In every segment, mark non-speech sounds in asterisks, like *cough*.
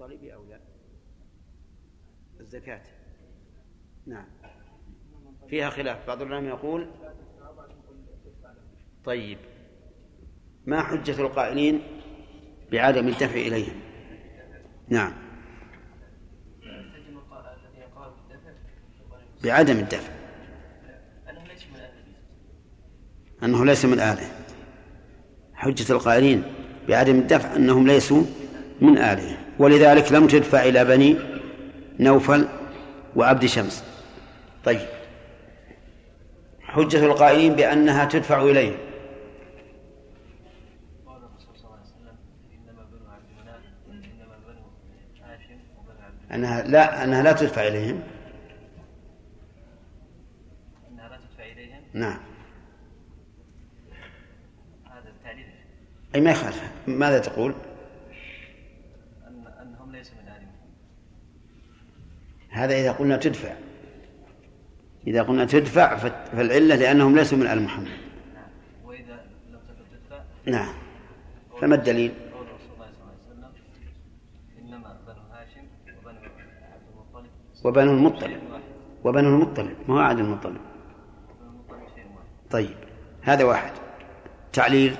المطلب أو لا الزكاة نعم فيها خلاف بعض العلماء يقول طيب ما حجة القائلين بعدم الدفع إليهم نعم بعدم الدفع أنه ليس من آله حجة القائلين بعدم الدفع أنهم ليسوا من آله ولذلك لم تدفع إلى بني نوفل وعبد شمس طيب حجة القائلين بأنها تدفع إليهم أنها لا أنها لا تدفع إليهم أنها لا تدفع إليهم نعم هذا التعليل أي ما يخالف ماذا تقول؟ هذا إذا قلنا تدفع إذا قلنا تدفع فالعلة لأنهم ليسوا من آل محمد وإذا لم تكن تدفع نعم فما الدليل؟ قول رسول الله صلى الله عليه وسلم إنما بنو هاشم وبنو عبد المطلب وبنو المطلب وبنو المطلب ما هو عبد المطلب طيب هذا واحد تعليل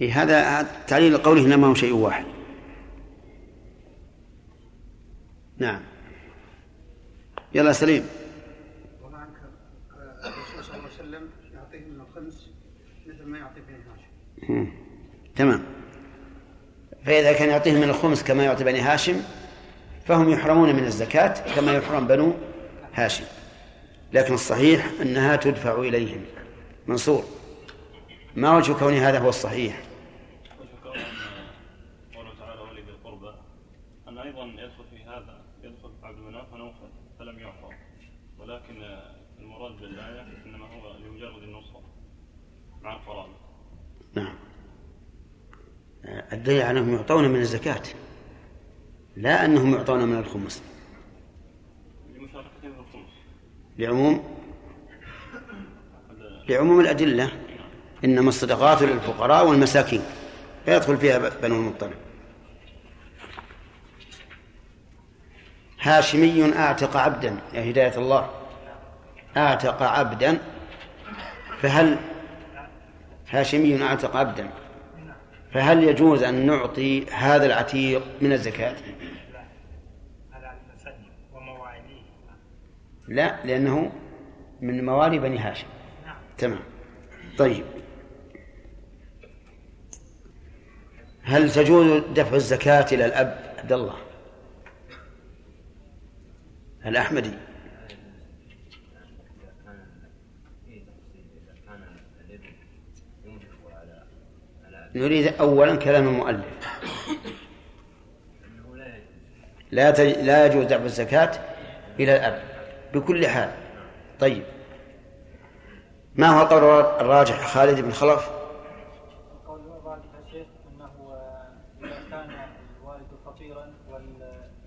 إيه، هذا تعليل قوله إنما هو شيء واحد نعم يلا سليم الرسول صلى الله عليه وسلم يعطيه من الخمس مثل ما يعطي بني هاشم تمام فإذا كان يعطيه من الخمس كما يعطي بني هاشم فهم يحرمون من الزكاة كما يحرم بنو هاشم لكن الصحيح أنها تدفع إليهم منصور ما وجه كون هذا هو الصحيح بالآية إنما هو لمجرد النصرة مع القرابة نعم الدليل على أنهم يعطون من الزكاة لا أنهم يعطون من الخمس لمشاركتهم في الخمس لعموم لعموم الأدلة إنما الصدقات للفقراء والمساكين لا يدخل فيها بنو المطلب هاشمي أعتق عبدا يا هداية الله اعتق عبدا فهل هاشمي اعتق عبدا فهل يجوز ان نعطي هذا العتيق من الزكاه؟ لا لأنه من موالي بني هاشم نعم. تمام طيب هل تجوز دفع الزكاة إلى الأب عبد الله الأحمدي نريد أولا كلام المؤلف لا تج... لا يجوز دفع الزكاة إلى الأب بكل حال طيب ما هو القول الراجح خالد بن خلف؟ القول الراجح يا شيخ انه آه، اذا كان الوالد فقيرا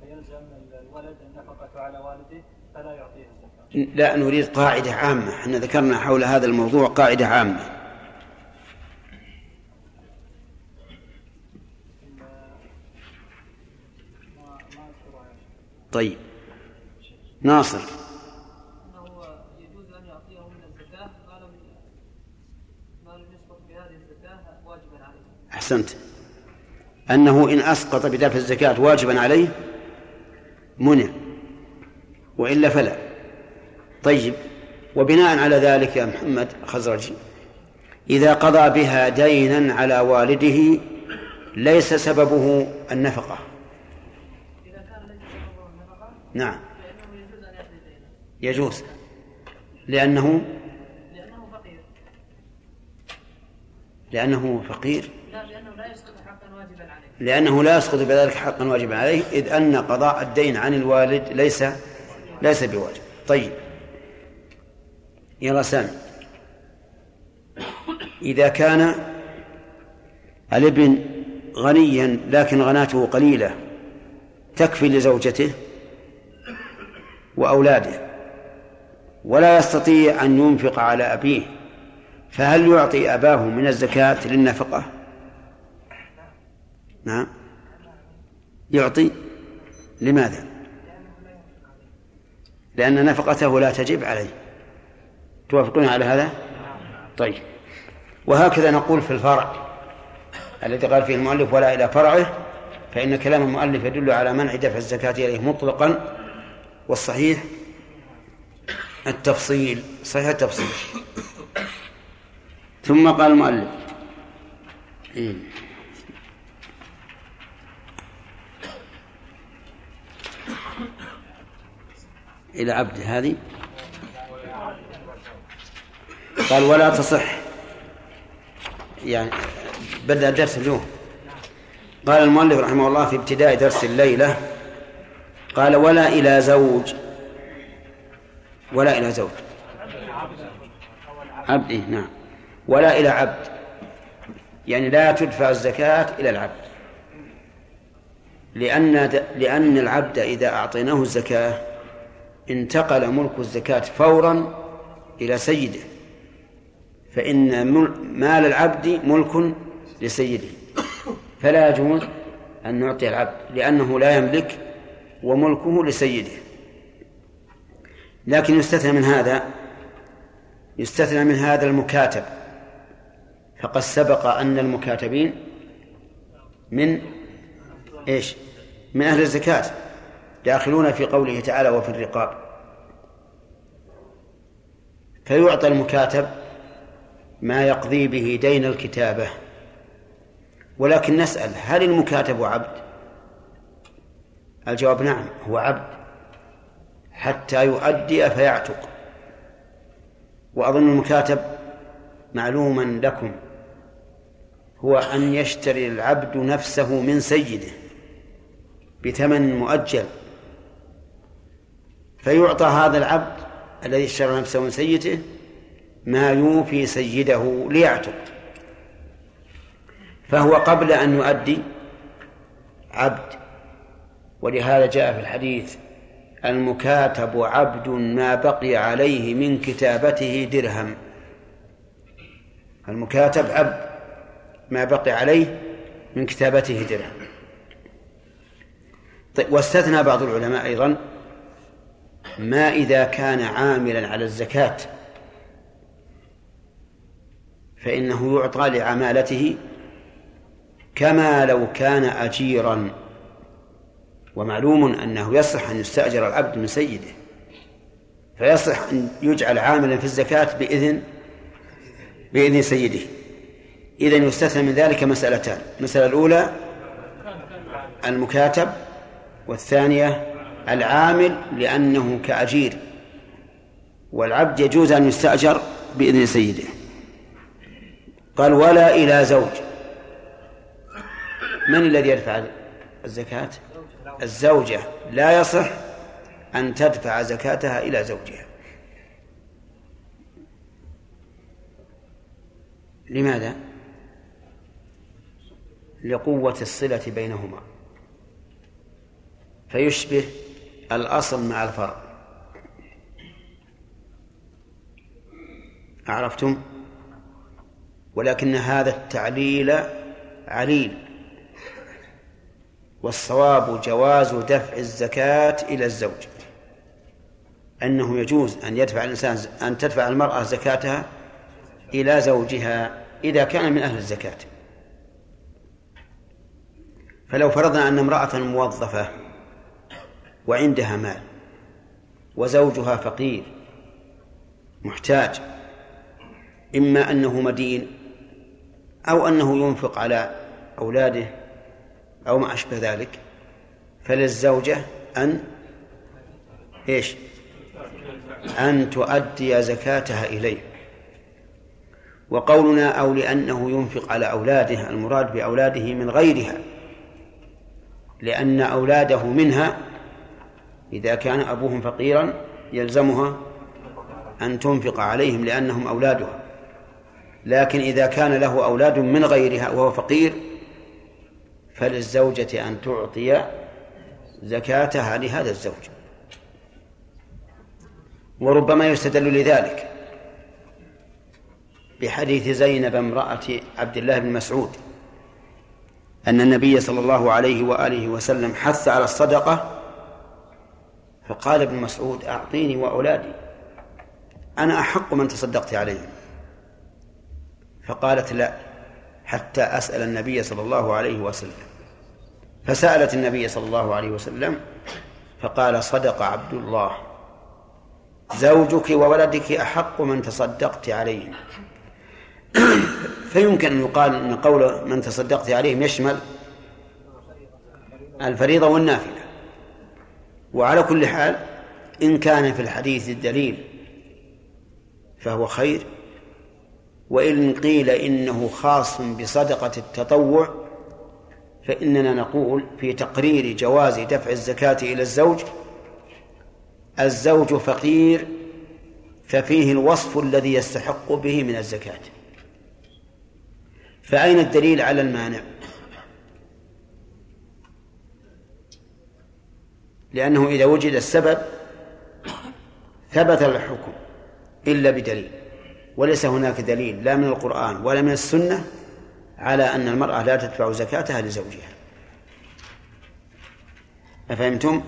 فيلزم الولد النفقه على والده فلا يعطيه الزكاه. لا نريد قاعده عامه، احنا ذكرنا حول هذا الموضوع قاعده عامه. طيب ناصر أحسنت أنه إن أسقط بدفع الزكاة واجبا عليه منع وإلا فلا طيب وبناء على ذلك يا محمد خزرجي إذا قضى بها دينا على والده ليس سببه النفقة نعم يجوز لأنه لأنه فقير لأنه فقير لا لأنه لا يسقط حقا واجبا عليه لأنه لا يسقط بذلك حقا واجبا عليه إذ أن قضاء الدين عن الوالد ليس ليس بواجب طيب يلا سامي إذا كان الابن غنيا لكن غناته قليلة تكفي لزوجته وأولاده ولا يستطيع أن ينفق على أبيه فهل يعطي أباه من الزكاة للنفقة؟ نعم يعطي لماذا؟ لأن نفقته لا تجب عليه توافقون على هذا؟ طيب وهكذا نقول في الفرع الذي قال فيه المؤلف ولا إلى فرعه فإن كلام المؤلف يدل على منع دفع الزكاة إليه مطلقا والصحيح التفصيل صحيح التفصيل ثم قال المؤلف إيه. إلى عبد هذه قال ولا تصح يعني بدأ الدرس اليوم قال المؤلف رحمه الله في ابتداء درس الليله قال ولا إلى زوج ولا إلى زوج عبد إيه نعم ولا إلى عبد يعني لا تدفع الزكاة إلى العبد لأن لأن العبد إذا أعطيناه الزكاة انتقل ملك الزكاة فورا إلى سيده فإن مال العبد ملك لسيده فلا يجوز أن نعطي العبد لأنه لا يملك وملكه لسيده لكن يستثنى من هذا يستثنى من هذا المكاتب فقد سبق أن المكاتبين من ايش؟ من أهل الزكاة داخلون في قوله تعالى وفي الرقاب فيعطى المكاتب ما يقضي به دين الكتابة ولكن نسأل هل المكاتب عبد الجواب نعم هو عبد حتى يؤدي فيعتق وأظن المكاتب معلوما لكم هو أن يشتري العبد نفسه من سيده بثمن مؤجل فيعطى هذا العبد الذي اشترى نفسه من سيده ما يوفي سيده ليعتق فهو قبل أن يؤدي عبد ولهذا جاء في الحديث المكاتب عبد ما بقي عليه من كتابته درهم المكاتب عبد ما بقي عليه من كتابته درهم طيب واستثنى بعض العلماء أيضا ما إذا كان عاملا على الزكاة فإنه يعطى لعمالته كما لو كان أجيرا ومعلوم أنه يصح أن يستأجر العبد من سيده فيصح أن يجعل عاملا في الزكاة بإذن بإذن سيده إذا يستثنى من ذلك مسألتان المسألة الأولى المكاتب والثانية العامل لأنه كأجير والعبد يجوز أن يستأجر بإذن سيده قال ولا إلى زوج من الذي يدفع الزكاة؟ الزوجة لا يصح أن تدفع زكاتها إلى زوجها لماذا؟ لقوة الصلة بينهما فيشبه الأصل مع الفرع أعرفتم؟ ولكن هذا التعليل عليل والصواب جواز دفع الزكاة إلى الزوج أنه يجوز أن يدفع الإنسان أن تدفع المرأة زكاتها إلى زوجها إذا كان من أهل الزكاة فلو فرضنا أن امرأة موظفة وعندها مال وزوجها فقير محتاج إما أنه مدين أو أنه ينفق على أولاده أو ما أشبه ذلك فللزوجة أن إيش أن تؤدي زكاتها إليه وقولنا أو لأنه ينفق على أولاده المراد بأولاده من غيرها لأن أولاده منها إذا كان أبوهم فقيرا يلزمها أن تنفق عليهم لأنهم أولادها لكن إذا كان له أولاد من غيرها وهو فقير فللزوجة أن تعطي زكاتها لهذا الزوج وربما يستدل لذلك بحديث زينب امرأة عبد الله بن مسعود أن النبي صلى الله عليه وآله وسلم حث على الصدقة فقال ابن مسعود أعطيني وأولادي أنا أحق من تصدقت عليهم فقالت لا حتى أسأل النبي صلى الله عليه وسلم فسألت النبي صلى الله عليه وسلم فقال صدق عبد الله زوجك وولدك أحق من تصدقت عليهم فيمكن أن يقال أن قول من تصدقت عليهم يشمل الفريضة والنافلة وعلى كل حال إن كان في الحديث الدليل فهو خير وإن قيل إنه خاص بصدقة التطوع فإننا نقول في تقرير جواز دفع الزكاة إلى الزوج الزوج فقير ففيه الوصف الذي يستحق به من الزكاة فأين الدليل على المانع؟ لأنه إذا وجد السبب ثبت الحكم إلا بدليل وليس هناك دليل لا من القرآن ولا من السنة على أن المرأة لا تدفع زكاتها لزوجها أفهمتم؟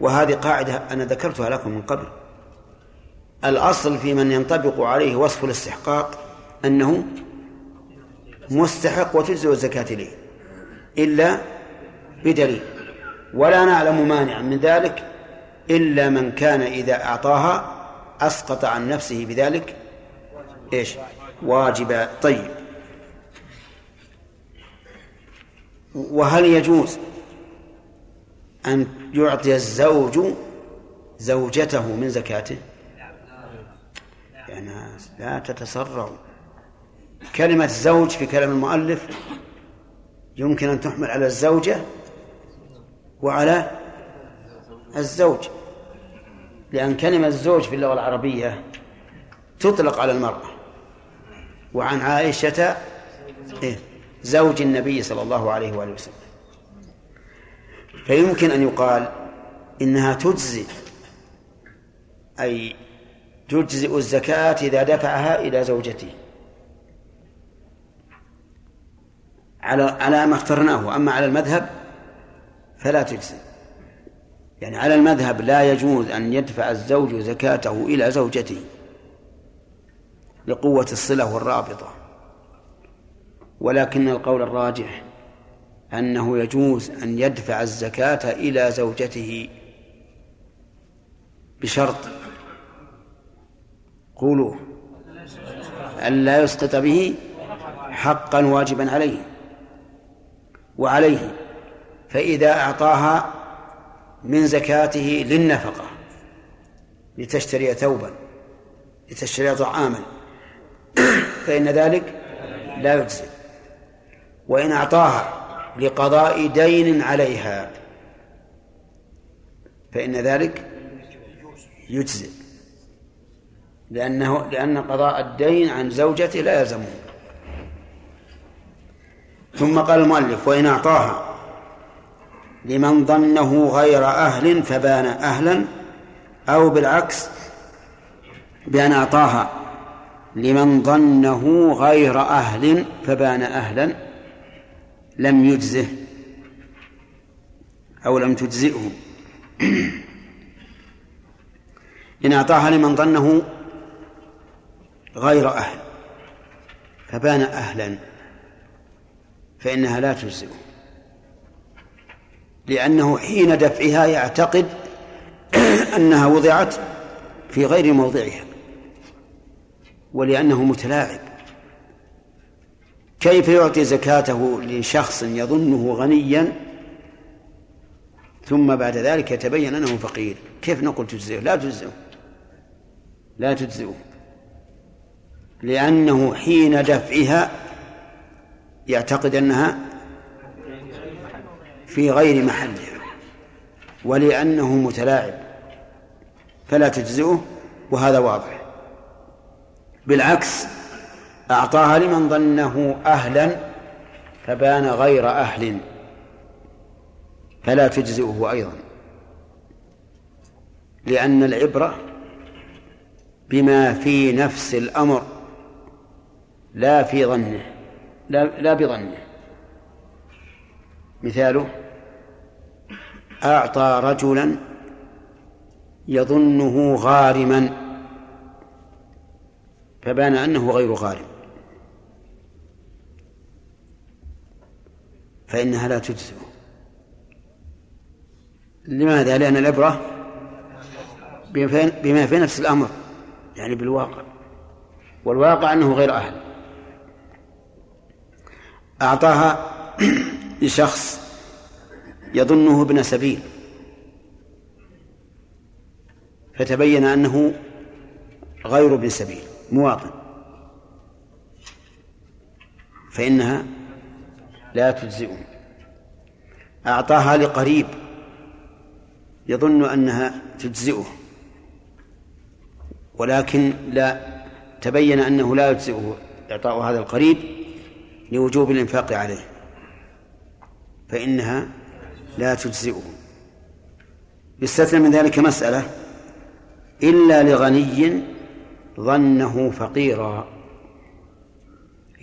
وهذه قاعدة أنا ذكرتها لكم من قبل الأصل في من ينطبق عليه وصف الاستحقاق أنه مستحق وتجزئ الزكاة إليه إلا بدليل ولا نعلم مانعا من ذلك إلا من كان إذا أعطاها أسقط عن نفسه بذلك إيش واجبا طيب وهل يجوز أن يعطي الزوج زوجته من زكاته يا ناس لا تتسرعوا كلمة زوج في كلام المؤلف يمكن أن تحمل على الزوجة وعلى الزوج لأن كلمة الزوج في اللغة العربية تطلق على المرأة وعن عائشة إيه، زوج النبي صلى الله عليه وآله وسلم فيمكن أن يقال إنها تجزي أي تجزئ الزكاة إذا دفعها إلى زوجته على على ما اخترناه أما على المذهب فلا تجزي يعني على المذهب لا يجوز أن يدفع الزوج زكاته إلى زوجته لقوة الصلة والرابطة ولكن القول الراجح أنه يجوز أن يدفع الزكاة إلى زوجته بشرط قولوا ألا يسقط به حقا واجبا عليه وعليه فإذا أعطاها من زكاته للنفقة لتشتري ثوبا لتشتري طعاما فإن ذلك لا يجزي وإن أعطاها لقضاء دين عليها فإن ذلك يجزئ لأنه لأن قضاء الدين عن زوجته لا يلزمه ثم قال المؤلف وإن أعطاها لمن ظنه غير أهل فبان أهلا أو بالعكس بأن أعطاها لمن ظنه غير أهل فبان أهلا لم يجزه أو لم تجزئه *clears throat* إن أعطاها لمن ظنه غير أهل فبان أهلا فإنها لا تجزئه لأنه حين دفعها يعتقد *clears throat* أنها وضعت في غير موضعها ولأنه متلاعب كيف يعطي زكاته لشخص يظنه غنيا ثم بعد ذلك يتبين أنه فقير كيف نقول تجزئه لا تجزئه لا تجزئه لأنه حين دفعها يعتقد أنها في غير محلها ولأنه متلاعب فلا تجزئه وهذا واضح بالعكس أعطاها لمن ظنه أهلا فبان غير أهل فلا تجزئه أيضا لأن العبرة بما في نفس الأمر لا في ظنه لا, لا بظنه مثاله أعطى رجلا يظنه غارما فبان أنه غير غارم فإنها لا تجزئ لماذا؟ لأن العبرة بما في نفس الأمر يعني بالواقع والواقع أنه غير أهل أعطاها *clears throat* لشخص يظنه ابن سبيل فتبين أنه غير ابن سبيل مواطن فإنها لا تجزئه أعطاها لقريب يظن أنها تجزئه ولكن لا تبين أنه لا يجزئه إعطاء هذا القريب لوجوب الإنفاق عليه فإنها لا تجزئه يستثنى من ذلك مسألة إلا لغني ظنه فقيرا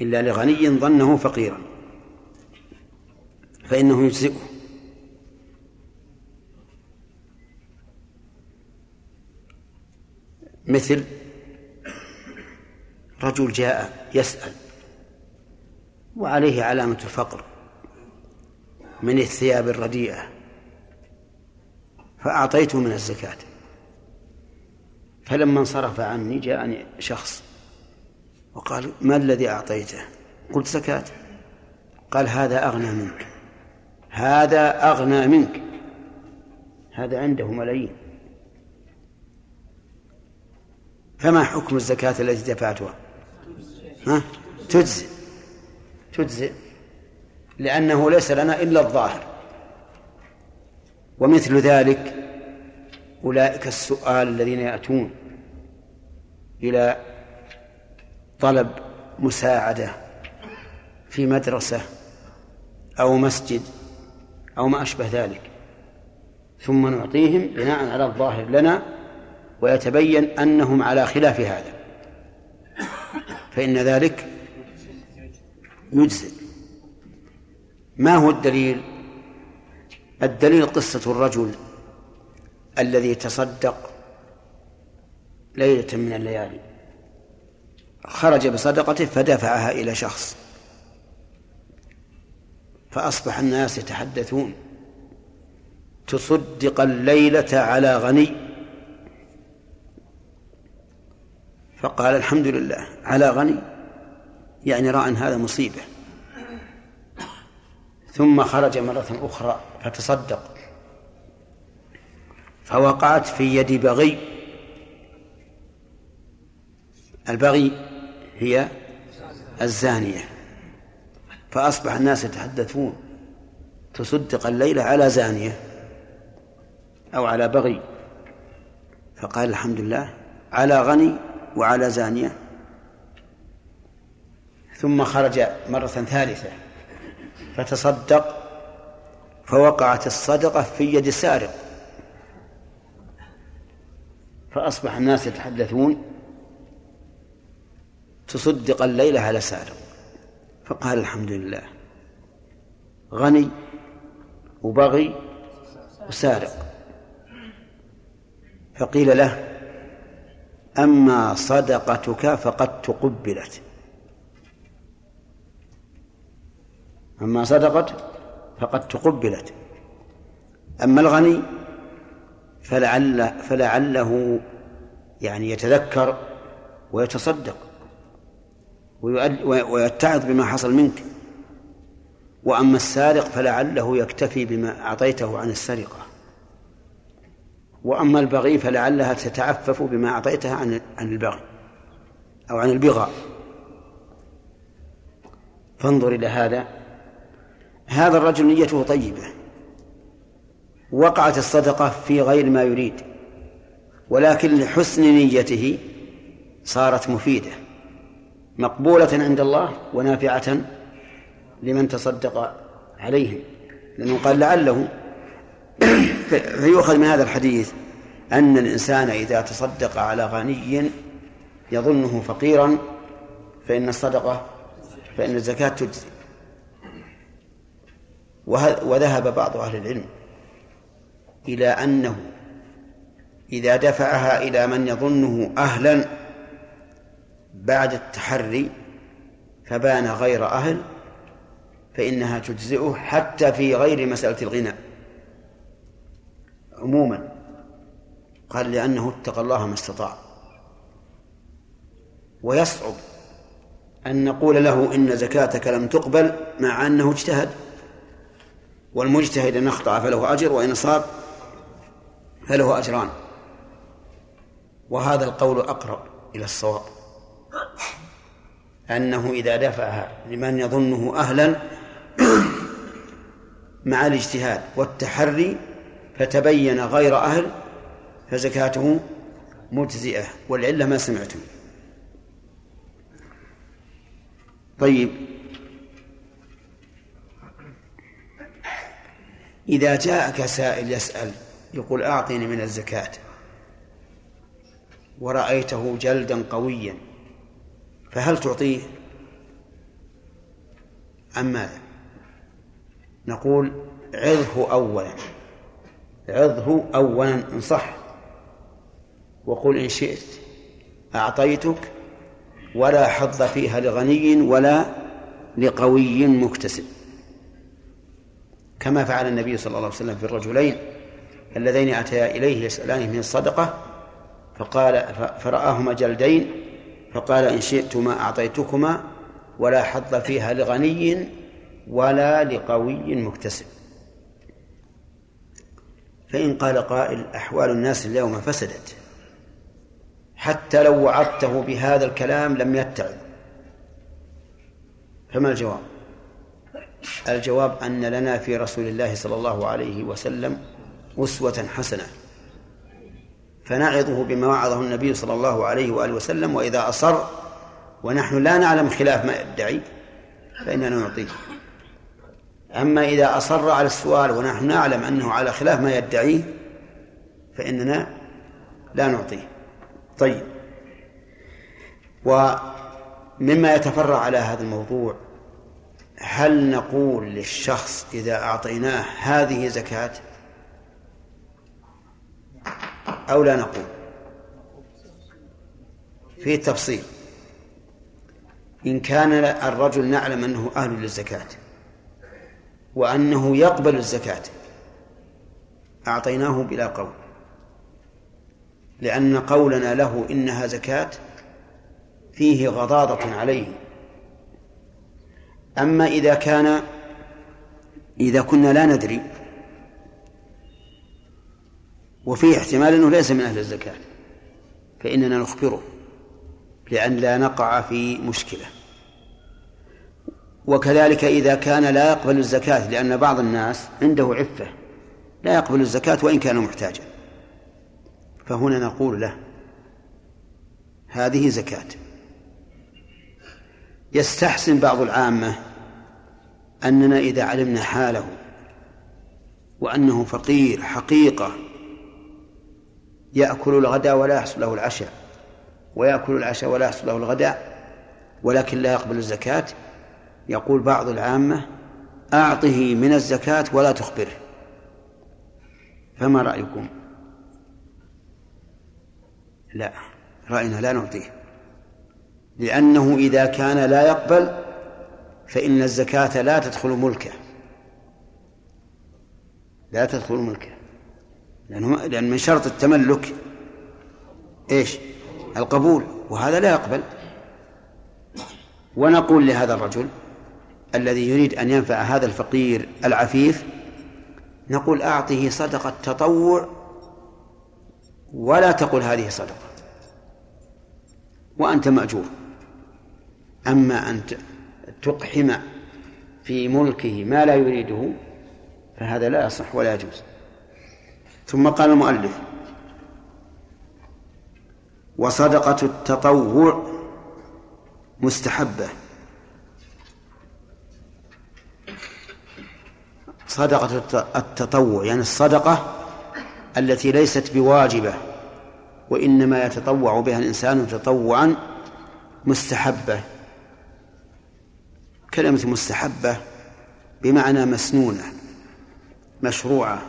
إلا لغني ظنه فقيرا فإنه يجزئه مثل رجل جاء يسأل وعليه علامة الفقر من الثياب الرديئة فأعطيته من الزكاة فلما انصرف عني جاءني شخص وقال ما الذي أعطيته قلت زكاة قال هذا أغنى منك هذا أغنى منك هذا عنده ملايين فما حكم الزكاة التي دفعتها ها؟ تجزئ تجزئ لأنه ليس لنا إلا الظاهر ومثل ذلك أولئك السؤال الذين يأتون إلى طلب مساعدة في مدرسة أو مسجد أو ما أشبه ذلك ثم نعطيهم بناء على الظاهر لنا ويتبين أنهم على خلاف هذا فإن ذلك يجزئ ما هو الدليل الدليل قصة الرجل الذي تصدق ليلة من الليالي خرج بصدقته فدفعها إلى شخص فأصبح الناس يتحدثون تصدق الليلة على غني فقال الحمد لله على غني يعني رأى أن هذا مصيبة ثم خرج مرة أخرى فتصدق فوقعت في يد بغي البغي هي الزانية فأصبح الناس يتحدثون تصدق الليلة على زانية أو على بغي فقال الحمد لله على غني وعلى زانية ثم خرج مرة ثالثة فتصدق فوقعت الصدقة في يد السارق فأصبح الناس يتحدثون تصدق الليلة على سارق فقال الحمد لله غني وبغي وسارق فقيل له أما صدقتك فقد تقبلت أما صدقت فقد تقبلت أما الغني فلعل فلعله يعني يتذكر ويتصدق ويتعظ بما حصل منك وأما السارق فلعله يكتفي بما أعطيته عن السرقة وأما البغي فلعلها تتعفف بما أعطيتها عن عن البغي أو عن البغاء فانظر إلى هذا هذا الرجل نيته طيبة وقعت الصدقة في غير ما يريد ولكن لحسن نيته صارت مفيدة مقبولة عند الله ونافعة لمن تصدق عليهم لأنه قال لعله *clears throat* فيؤخذ من هذا الحديث أن الإنسان إذا تصدق على غني يظنه فقيرا فإن الصدقة فإن الزكاة تجزي وذهب بعض أهل العلم إلى أنه إذا دفعها إلى من يظنه أهلا بعد التحري فبان غير أهل فإنها تجزئه حتى في غير مسألة الغنى عموما قال لأنه اتقى الله ما استطاع ويصعب أن نقول له إن زكاتك لم تقبل مع أنه اجتهد والمجتهد إن أخطأ فله أجر وإن صاب فله أجران وهذا القول أقرب إلى الصواب أنه إذا دفعها لمن يظنه أهلا *clears throat* مع الاجتهاد والتحري فتبين غير أهل فزكاته مجزئة والعلة ما سمعتم طيب إذا جاءك سائل يسأل يقول أعطني من الزكاة ورأيته جلدا قويا فهل تعطيه أم ماذا نقول عظه أولا عظه أولا إن صح وقل إن شئت أعطيتك ولا حظ فيها لغني ولا لقوي مكتسب كما فعل النبي صلى الله عليه وسلم في الرجلين اللذين أتيا إليه يسألانه من الصدقة فقال فرآهما جلدين فقال إن شئتما أعطيتكما ولا حظ فيها لغني ولا لقوي مكتسب فإن قال قائل أحوال الناس اليوم فسدت حتى لو وعدته بهذا الكلام لم يتعظ فما الجواب الجواب أن لنا في رسول الله صلى الله عليه وسلم أسوة حسنة فنعظه بما وعظه النبي صلى الله عليه وآله وسلم وإذا أصر ونحن لا نعلم خلاف ما يدعي فإننا نعطيه أما إذا أصر على السؤال ونحن نعلم أنه على خلاف ما يدعيه فإننا لا نعطيه طيب ومما يتفرع على هذا الموضوع هل نقول للشخص إذا أعطيناه هذه زكاة أو لا نقول في تفصيل إن كان الرجل نعلم أنه أهل للزكاة وأنه يقبل الزكاة أعطيناه بلا قول لأن قولنا له إنها زكاة فيه غضاضة عليه أما إذا كان إذا كنا لا ندري وفيه احتمال أنه ليس من أهل الزكاة فإننا نخبره لأن لا نقع في مشكلة وكذلك إذا كان لا يقبل الزكاة لأن بعض الناس عنده عفة لا يقبل الزكاة وإن كان محتاجا فهنا نقول له هذه زكاة يستحسن بعض العامة أننا إذا علمنا حاله وأنه فقير حقيقة يأكل الغداء ولا يحصل له العشاء ويأكل العشاء ولا يحصل له الغداء ولكن لا يقبل الزكاة يقول بعض العامة أعطه من الزكاة ولا تخبره فما رأيكم لا رأينا لا نعطيه لأنه إذا كان لا يقبل فإن الزكاة لا تدخل ملكه لا تدخل ملكه لأنه لأن من شرط التملك إيش القبول وهذا لا يقبل ونقول لهذا الرجل الذي يريد أن ينفع هذا الفقير العفيف نقول أعطه صدقة تطوع ولا تقل هذه صدقة وأنت مأجور أما أن تقحم في ملكه ما لا يريده فهذا لا يصح ولا يجوز ثم قال المؤلف وصدقة التطوع مستحبة صدقة التطوع يعني الصدقة التي ليست بواجبة وإنما يتطوع بها الإنسان تطوعا مستحبة كلمة مستحبة بمعنى مسنونة مشروعة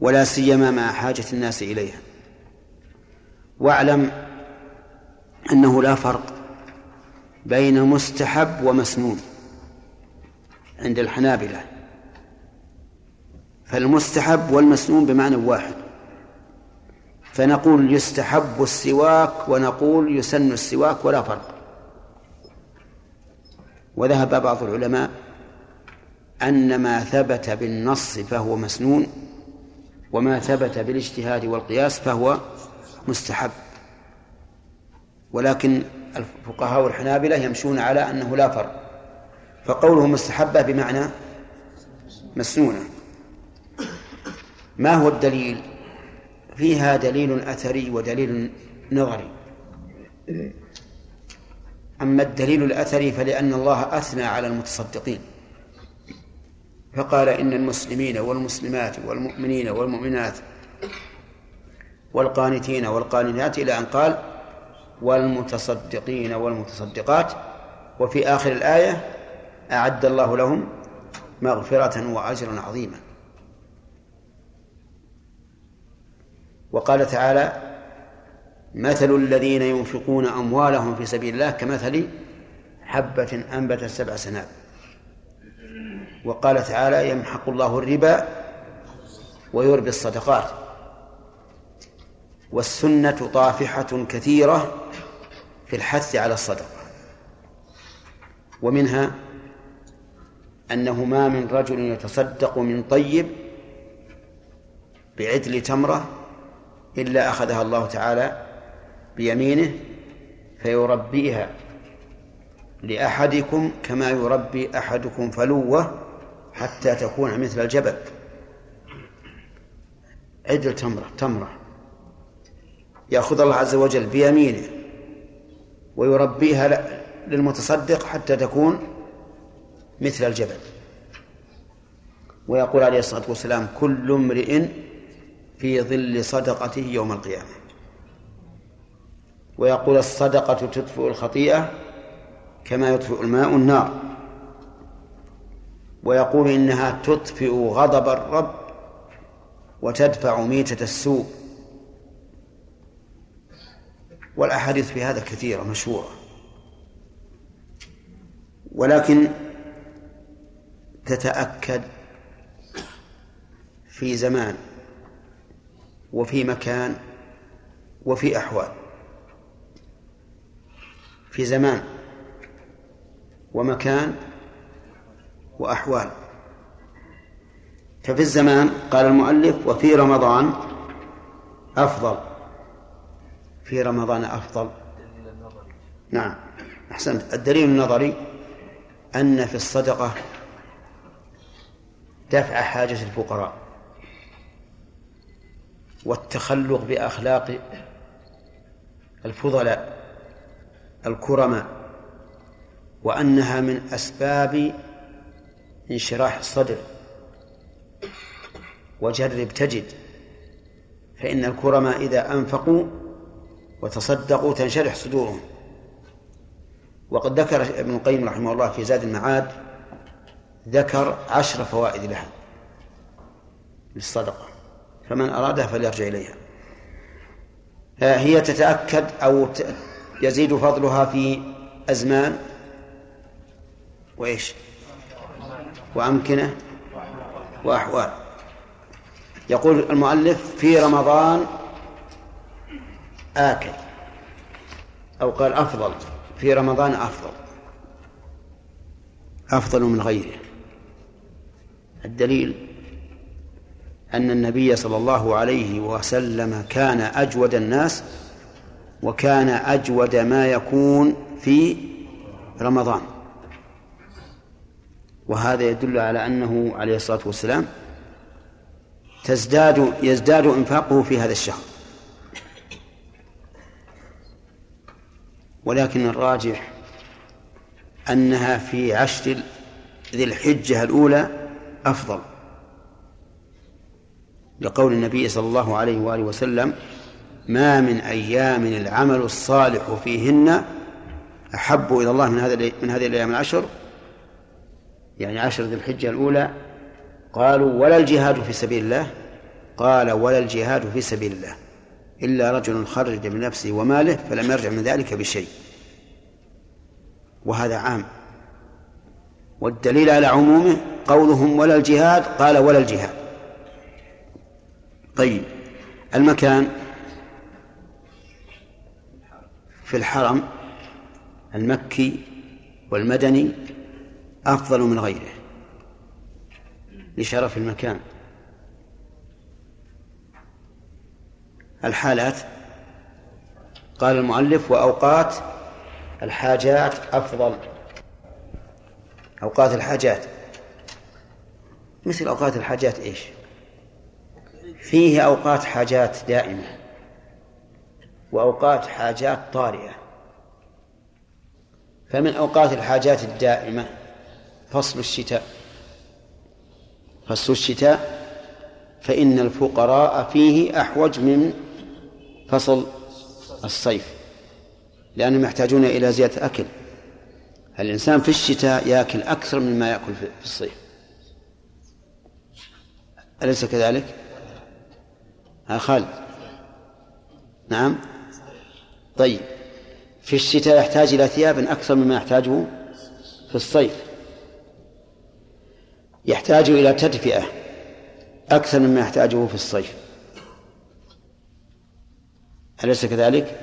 ولا سيما مع حاجة الناس إليها واعلم أنه لا فرق بين مستحب ومسنون عند الحنابلة فالمستحب والمسنون بمعنى واحد فنقول يستحب السواك ونقول يسن السواك ولا فرق وذهب بعض العلماء أن ما ثبت بالنص فهو مسنون وما ثبت بالاجتهاد والقياس فهو مستحب ولكن الفقهاء والحنابلة يمشون على أنه لا فرق فقوله مستحبة بمعنى مسنونة ما هو الدليل فيها دليل أثري ودليل نظري أما الدليل الأثري فلأن الله أثنى على المتصدقين فقال إن المسلمين والمسلمات والمؤمنين والمؤمنات والقانتين والقانتات إلى أن قال والمتصدقين والمتصدقات وفي آخر الآية أعد الله لهم مغفرة وأجرا عظيما وقال تعالى مثل الذين ينفقون أموالهم في سبيل الله كمثل حبة أنبتت سبع سنابل وقال تعالى يمحق الله الربا ويربي الصدقات والسنة طافحة كثيرة في الحث على الصدقة ومنها أنه ما من رجل يتصدق من طيب بعدل تمرة إلا أخذها الله تعالى بيمينه فيربيها لأحدكم كما يربي أحدكم فلوه حتى تكون مثل الجبل عدل تمرة تمرة يأخذ الله عز وجل بيمينه ويربيها للمتصدق حتى تكون مثل الجبل ويقول عليه الصلاة والسلام كل امرئ في ظل صدقته يوم القيامة ويقول الصدقة تطفئ الخطيئة كما يطفئ الماء النار ويقول إنها تطفئ غضب الرب وتدفع ميتة السوء والأحاديث في هذا كثيرة مشهورة ولكن تتأكد في زمان وفي مكان وفي أحوال في زمان ومكان وأحوال ففي الزمان قال المؤلف وفي رمضان أفضل في رمضان أفضل نعم أحسنت الدليل النظري أن في الصدقة دفع حاجة الفقراء والتخلق بأخلاق الفضلاء الكرماء وأنها من أسباب انشراح الصدر وجرب تجد فإن الكرماء إذا أنفقوا وتصدقوا تنشرح صدورهم وقد ذكر ابن القيم رحمه الله في زاد المعاد ذكر عشر فوائد لها للصدقة فمن أرادها فليرجع إليها هي تتأكد أو يزيد فضلها في أزمان وإيش؟ وأمكنة وأحوال يقول المؤلف في رمضان آكل أو قال أفضل في رمضان أفضل أفضل من غيره الدليل أن النبي صلى الله عليه وسلم كان أجود الناس وكان أجود ما يكون في رمضان وهذا يدل على أنه عليه الصلاة والسلام تزداد يزداد إنفاقه في هذا الشهر ولكن الراجح أنها في عشر ذي الحجة الأولى أفضل لقول النبي صلى الله عليه وآله وسلم ما من أيام العمل الصالح فيهن أحب إلى الله من هذا من هذه الأيام العشر يعني عشر ذي الحجة الأولى قالوا ولا الجهاد في سبيل الله قال ولا الجهاد في سبيل الله إلا رجل خرج من نفسه وماله فلم يرجع من ذلك بشيء وهذا عام والدليل على عمومه قولهم ولا الجهاد قال ولا الجهاد طيب المكان في الحرم المكي والمدني أفضل من غيره لشرف المكان الحالات قال المؤلف وأوقات الحاجات أفضل أوقات الحاجات مثل أوقات الحاجات إيش فيه أوقات حاجات دائمة وأوقات حاجات طارئة فمن أوقات الحاجات الدائمة فصل الشتاء فصل الشتاء فإن الفقراء فيه أحوج من فصل الصيف لأنهم يحتاجون إلى زيادة أكل الإنسان في الشتاء يأكل أكثر مما يأكل في الصيف أليس كذلك؟ ها خالد نعم طيب في الشتاء يحتاج إلى ثياب أكثر مما يحتاجه في الصيف يحتاج إلى تدفئة أكثر مما يحتاجه في الصيف أليس كذلك؟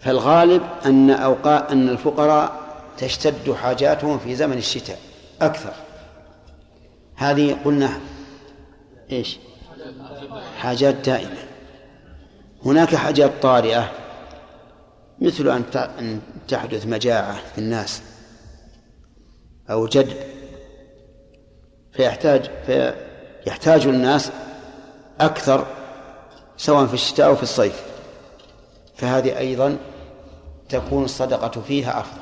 فالغالب أن أوقات أن الفقراء تشتد حاجاتهم في زمن الشتاء أكثر هذه قلنا إيش حاجات دائمة هناك حاجات طارئة مثل أن تحدث مجاعة في الناس أو جدب فيحتاج فيحتاج الناس أكثر سواء في الشتاء أو في الصيف فهذه أيضا تكون الصدقة فيها أفضل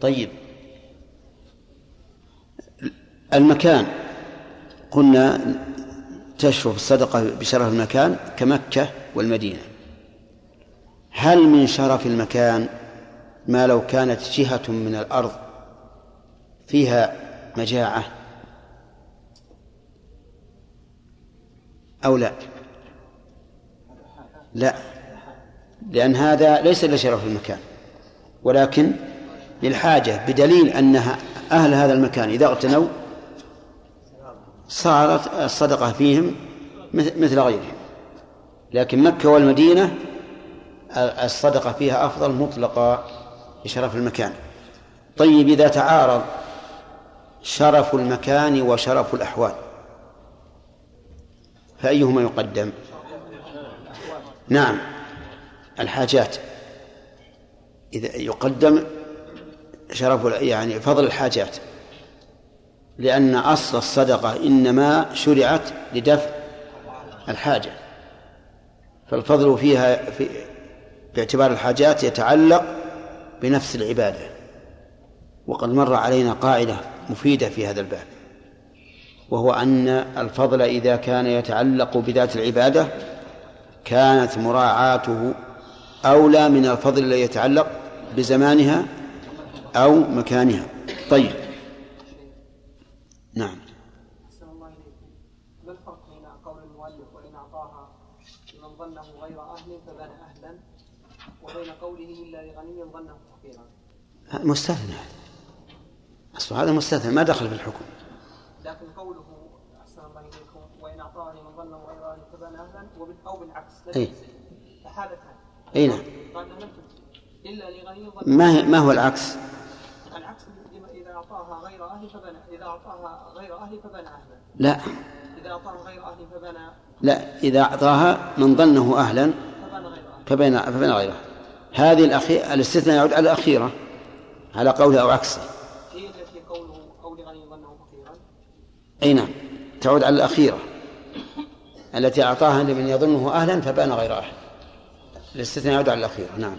طيب المكان قلنا تشرف الصدقة بشرف المكان كمكة والمدينة هل من شرف المكان ما لو كانت جهة من الأرض فيها مجاعة أو لا لا لأن هذا ليس لشرف المكان ولكن للحاجة بدليل أن أهل هذا المكان إذا اغتنوا صارت الصدقة فيهم مثل غيرهم لكن مكة والمدينة الصدقة فيها أفضل مطلقة لشرف المكان طيب إذا تعارض شرف المكان وشرف الأحوال فأيهما يقدم نعم الحاجات إذا يقدم شرف يعني فضل الحاجات لأن أصل الصدقة إنما شرعت لدفع الحاجة فالفضل فيها في باعتبار الحاجات يتعلق بنفس العبادة وقد مر علينا قاعدة مفيدة في هذا الباب وهو أن الفضل إذا كان يتعلق بذات العبادة كانت مراعاته أولى من الفضل الذي يتعلق بزمانها أو مكانها طيب نعم ما الفرق بين قول المؤلف وإن أعطاها لمن ظنه غير أهل فبان أهلا وبين قوله إلا لغني ظنه فقيرا مستثنى أصبح هذا مستثنى ما دخل في الحكم لكن قوله أحسن الله إليكم وإن أعطاني من ظن وإيران أهلا أو بالعكس أي فحالتان أي نعم إلا ما هي ما هو العكس؟ العكس إذا أعطاها غير أهل فبنى إذا أعطاها غير أهل فبنى أهلا لا إذا أعطاها غير أهلي فبنى لا إذا أعطاها من ظنه أهلا فبنى غيره هذه الأخيرة الاستثناء يعود على الأخيرة على قوله أو عكسه أي نعم تعود على الأخيرة التي أعطاها لمن يظنه أهلا فبان غير أهل الاستثناء يعود على الأخيرة نعم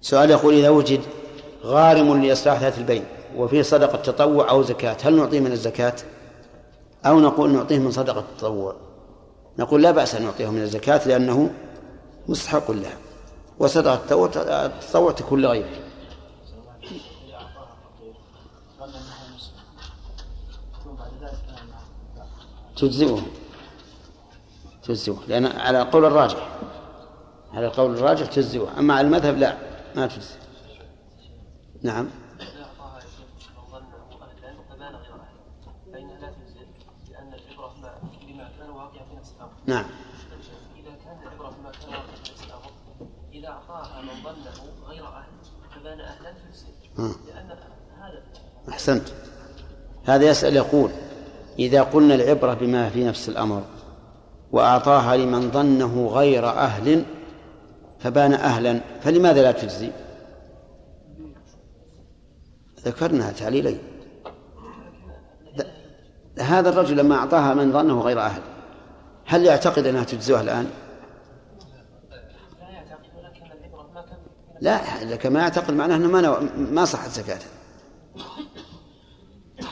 سؤال يقول إذا وجد غارم لإصلاح ذات البين وفيه صدقة تطوع أو زكاة هل نعطيه من الزكاة؟ أو نقول نعطيه من صدقة التطوع نقول لا بأس أن نعطيه من الزكاة لأنه مستحق لها وصدقة التطوع تكون لغيره تجزئه تجزئه لأن على القول الراجح على القول الراجح تجزئه أما على المذهب لا ما تجزئه نعم نعم إذا كان العبرة بما كان إذا أعطاها من ظنه غير أهل فبان أهلا فيفسد لأن هذا أحسنت هذا يسأل يقول إذا قلنا العبرة بما في نفس الأمر وأعطاها لمن ظنه غير أهل فبان أهلا فلماذا لا تجزي ذكرنا تعليلين هذا الرجل لما أعطاها من ظنه غير أهل هل يعتقد أنها تجزئه الآن؟ لا لكن ما يعتقد معناه أنه ما نو... ما صحت زكاته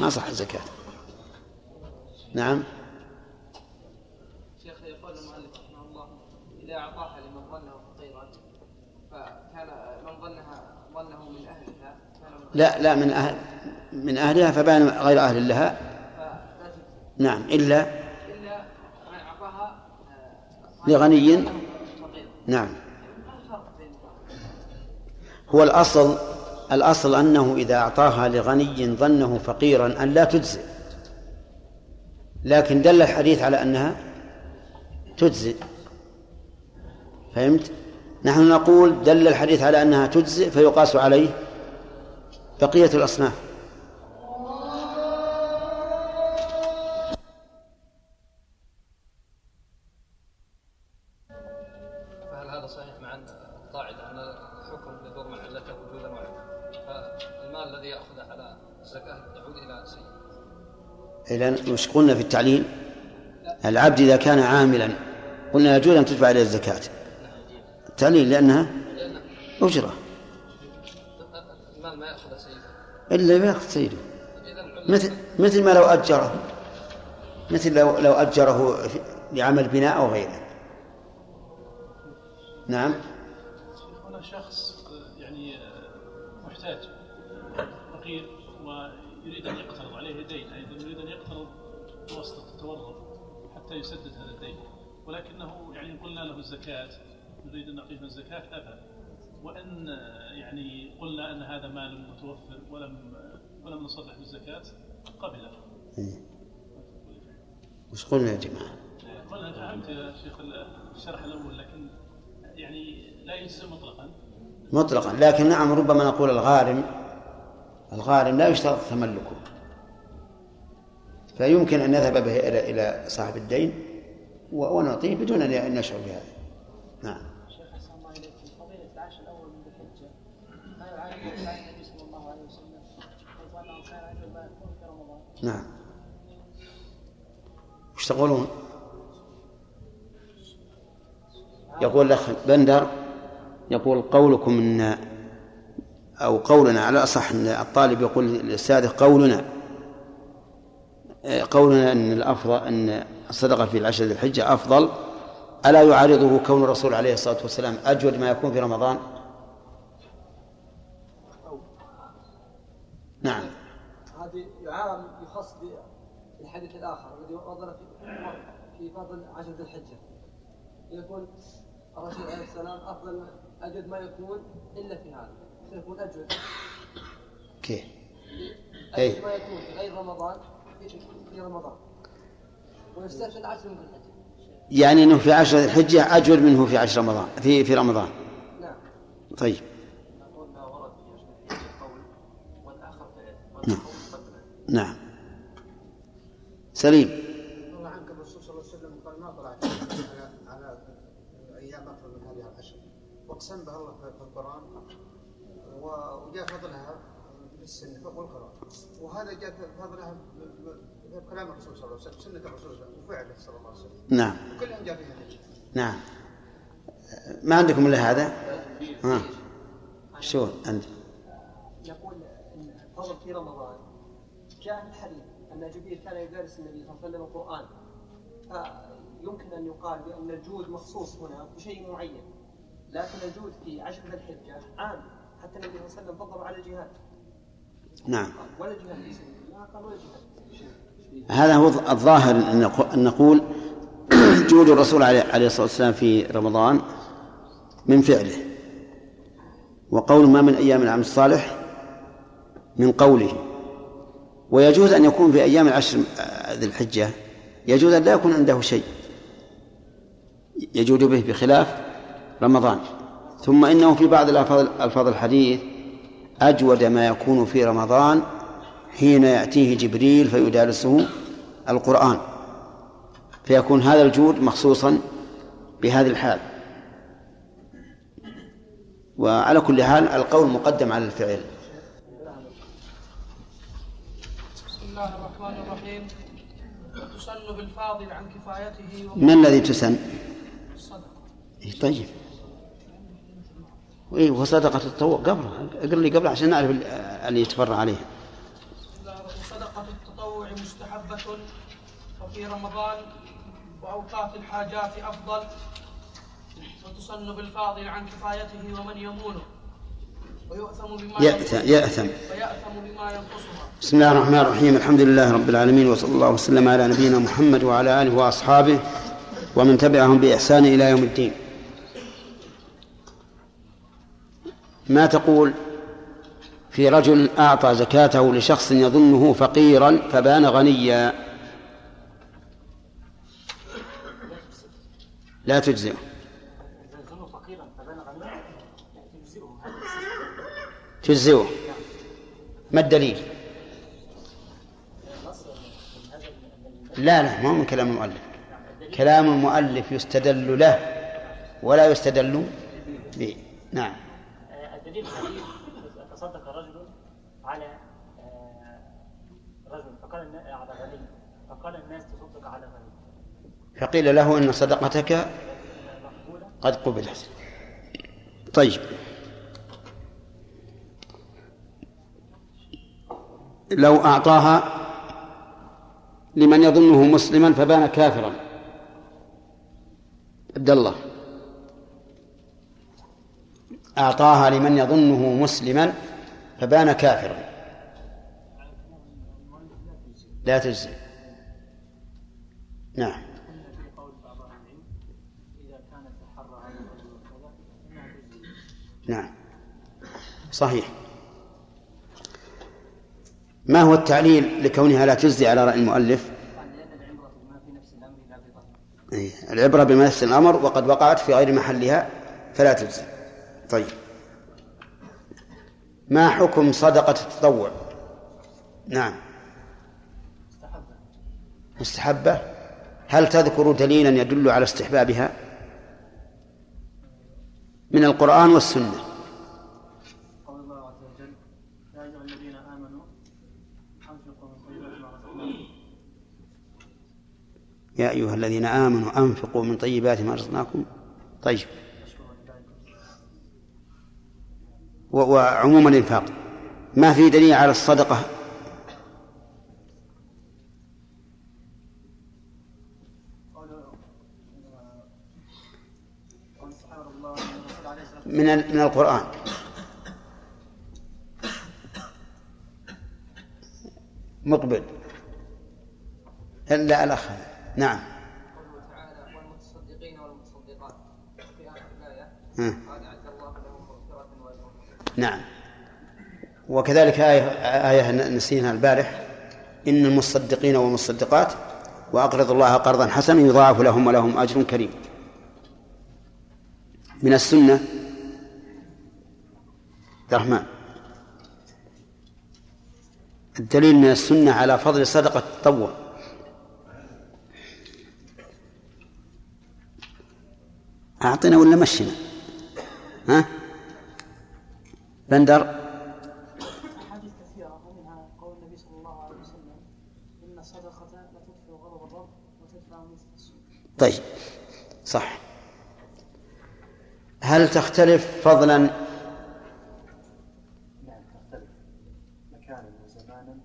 ما صحت زكاته نعم شيخ يقول المؤلف رحمه الله إذا أعطاها لمن ظنه فقيرا فكان من ظنها ظنه من أهلها لا لا من أهل من أهلها فبان غير أهل لها نعم إلا لغني نعم هو الأصل الأصل أنه إذا أعطاها لغني ظنه فقيرا أن لا تجزئ لكن دل الحديث على أنها تجزئ فهمت؟ نحن نقول دل الحديث على أنها تجزئ فيقاس عليه بقية الأصناف إذا مش قلنا في التعليل العبد إذا كان عاملا قلنا يجوز أن تدفع عليه الزكاة التعليل لأنها أجرة إلا ما يأخذ سيده مثل مثل ما لو أجره مثل لو لو أجره لعمل بناء أو غيره نعم حتى يسدد هذا الدين ولكنه يعني قلنا له الزكاة نريد أن نعطيه الزكاة أبى وإن يعني قلنا أن هذا مال متوفر ولم ولم نصرح بالزكاة قبله إيه. وش قلنا يا جماعة؟ قلنا فهمت يا شيخ الشرح الأول لكن يعني لا ينسى مطلقا مطلقا لكن نعم ربما نقول الغارم الغارم لا يشترط تملكه فيمكن أن نذهب به إلى إلى صاحب الدين ونعطيه بدون أن نشعر بهذا نعم نعم وش تقولون يقول الأخ بندر يقول قولكم إن أو قولنا على أصح أن الطالب يقول للأستاذ قولنا قولنا أن الأفضل أن الصدقة في العشر ذي الحجة أفضل ألا يعارضه كون الرسول عليه الصلاة والسلام أجود ما يكون في رمضان نعم هذه يعارض يخص بالحديث الآخر الذي وضع في في فضل عشر ذي الحجة يكون الرسول عليه السلام أفضل أجود ما يكون إلا في هذا يكون أجود كيف؟ اجود ما يكون في غير رمضان في رمضان ويسترسل عشر من قلته يعني انه في عشر الحجه اجود منه في عشر رمضان في في رمضان نعم طيب نعم نعم سليم الله عنك الرسول صلى الله عليه وسلم قال ما طلعت على على ايام اكثر من هذه العشر واقسم بها الله في القران وجاء فضلها السنه وهذا جاء فضلها كلام الرسول صلى الله عليه وسلم سنه الرسول وفعله صلى الله عليه وسلم نعم وكلهم جاء فيها نعم ما عندكم الا هذا؟ ها شو انت؟ يقول ان الفضل في رمضان جاء في الحديث ان جبريل كان يدرس النبي صلى الله عليه وسلم القران فيمكن ان يقال بان الجود مخصوص هنا بشيء معين لكن الجود في عشر ذي الحجه عام حتى النبي صلى الله عليه وسلم فضل على الجهاد نعم هذا هو الظاهر أن نقول *clears throat* جود الرسول عليه الصلاة والسلام في رمضان من فعله وقول ما من أيام العمل الصالح من قوله ويجوز أن يكون في أيام العشر ذي الحجة يجوز أن لا يكون عنده شيء يجود به بخلاف رمضان ثم إنه في بعض ألفاظ الحديث أجود ما يكون في رمضان حين يأتيه جبريل فيدارسه القرآن فيكون هذا الجود مخصوصا بهذه الحال وعلى كل حال القول مقدم على الفعل بسم الله الرحمن الرحيم تسن بالفاضل عن كفايته ما الذي تسن؟ الصدقة إيه، طيب اي وصدقة التطوع قبله اقرا لي قبله عشان نعرف اللي يتفرع عليها. صدقة التطوع مستحبة وفي رمضان وأوقات الحاجات أفضل وتصن بالفاضل عن كفايته ومن يمونه ويؤثم بما يأثم يأثم ويأثم بما ينقصها بسم الله الرحمن الرحيم الحمد لله رب العالمين وصلى الله وسلم على نبينا محمد وعلى آله وأصحابه ومن تبعهم بإحسان إلى يوم الدين ما تقول في رجل أعطى زكاته لشخص يظنه فقيرا فبان غنيا لا تجزئه تجزئه ما الدليل لا لا ما من كلام المؤلف كلام المؤلف يستدل له ولا يستدل به نعم تجد حديث تصدق الرجل على آه، رجل فقال على غني فقال الناس تصدق على غني فقيل له ان صدقتك قد قبلت طيب لو أعطاها لمن يظنه مسلما فبان كافرا عبد الله أعطاها لمن يظنه مسلما فبان كافرا لا تجزي نعم نعم صحيح ما هو التعليل لكونها لا تجزي على رأي المؤلف إيه، العبرة بما نفس الأمر وقد وقعت في غير محلها فلا تجزي طيب ما حكم صدقة التطوع نعم مستحبة هل تذكر دليلا يدل على استحبابها من القرآن والسنة قول الله عز وجل يا أيها الذين آمنوا أنفقوا من طيبات ما رزقناكم يا أيها الذين آمنوا أنفقوا من طيبات ما رزقناكم طيب وعموم الإنفاق ما في دليل على الصدقة من من القرآن مقبل إلا الأخ نعم قوله تعالى والمتصدقين والمتصدقات في آخر الآية نعم وكذلك آية, آية نسيناها البارح إن المصدقين والمصدقات وأقرضوا الله قرضا حسنا يضاعف لهم ولهم أجر كريم من السنة الرحمن الدليل من السنة على فضل صدقة التطوع أعطنا ولا مشنا ها؟ بندر أحاديث كثيرة ومنها قول النبي صلى الله عليه وسلم إن الصدقة غضب الرب وتدفع مثل طيب صح هل تختلف فضلا تختلف مكانا وزمانا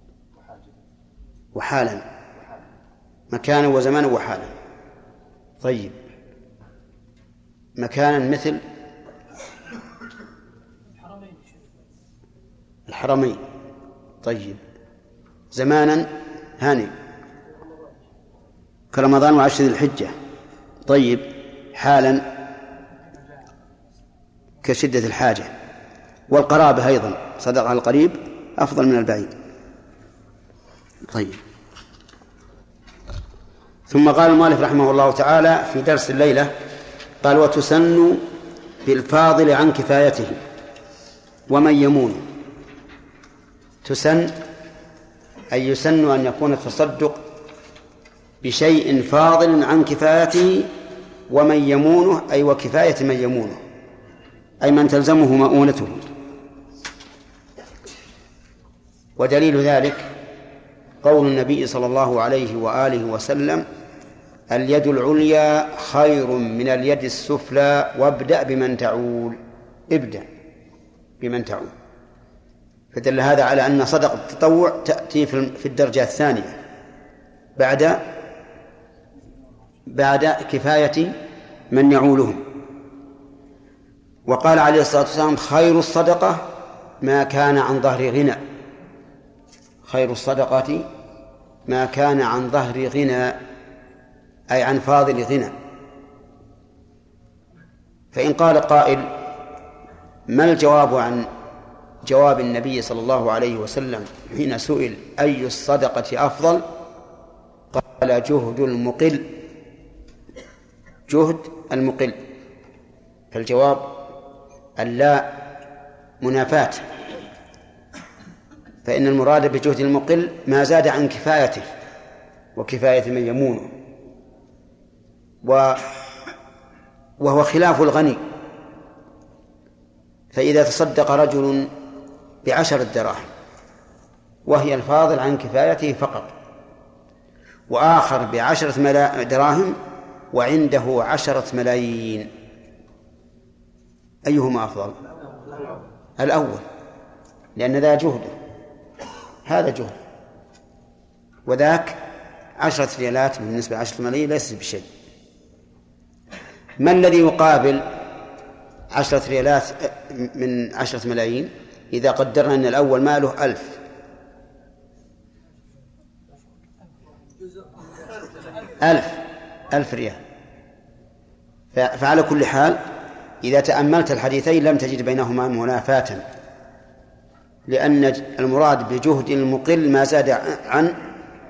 وحالا مكانا وزمانا وحالا طيب مكانا مثل الحرمين طيب زمانا هاني كرمضان وعشر ذي الحجة طيب حالا كشدة الحاجة والقرابة أيضا صدق على القريب أفضل من البعيد طيب ثم قال المؤلف رحمه الله تعالى في درس الليلة قال وتسن بالفاضل عن كفايته ومن يمون تسن أي يسن أن يكون التصدق بشيء فاضل عن كفايته ومن يمونه أي وكفاية من يمونه أي من تلزمه مؤونته ودليل ذلك قول النبي صلى الله عليه وآله وسلم اليد العليا خير من اليد السفلى وابدأ بمن تعول ابدأ بمن تعول فدل هذا على أن صدقة التطوع تأتي في الدرجة الثانية بعد بعد كفاية من يعولهم وقال عليه الصلاة والسلام خير الصدقة ما كان عن ظهر غنى خير الصدقة ما كان عن ظهر غنى أي عن فاضل غنى فإن قال قائل ما الجواب عن جواب النبي صلى الله عليه وسلم حين سئل أي الصدقة أفضل قال جهد المقل جهد المقل فالجواب اللا منافاة فإن المراد بجهد المقل ما زاد عن كفايته وكفاية من يمونه و وهو خلاف الغني فإذا تصدق رجل بعشرة دراهم وهي الفاضل عن كفايته فقط وآخر بعشرة ملا... دراهم وعنده عشرة ملايين أيهما أفضل الأول لأن ذا جهده هذا جهد وذاك عشرة ريالات بالنسبة لعشرة ملايين ليس بشيء ما الذي يقابل عشرة ريالات من عشرة ملايين؟ إذا قدرنا أن الأول ماله ألف ألف ألف ريال فعلى كل حال إذا تأملت الحديثين لم تجد بينهما منافاة لأن المراد بجهد المقل ما زاد عن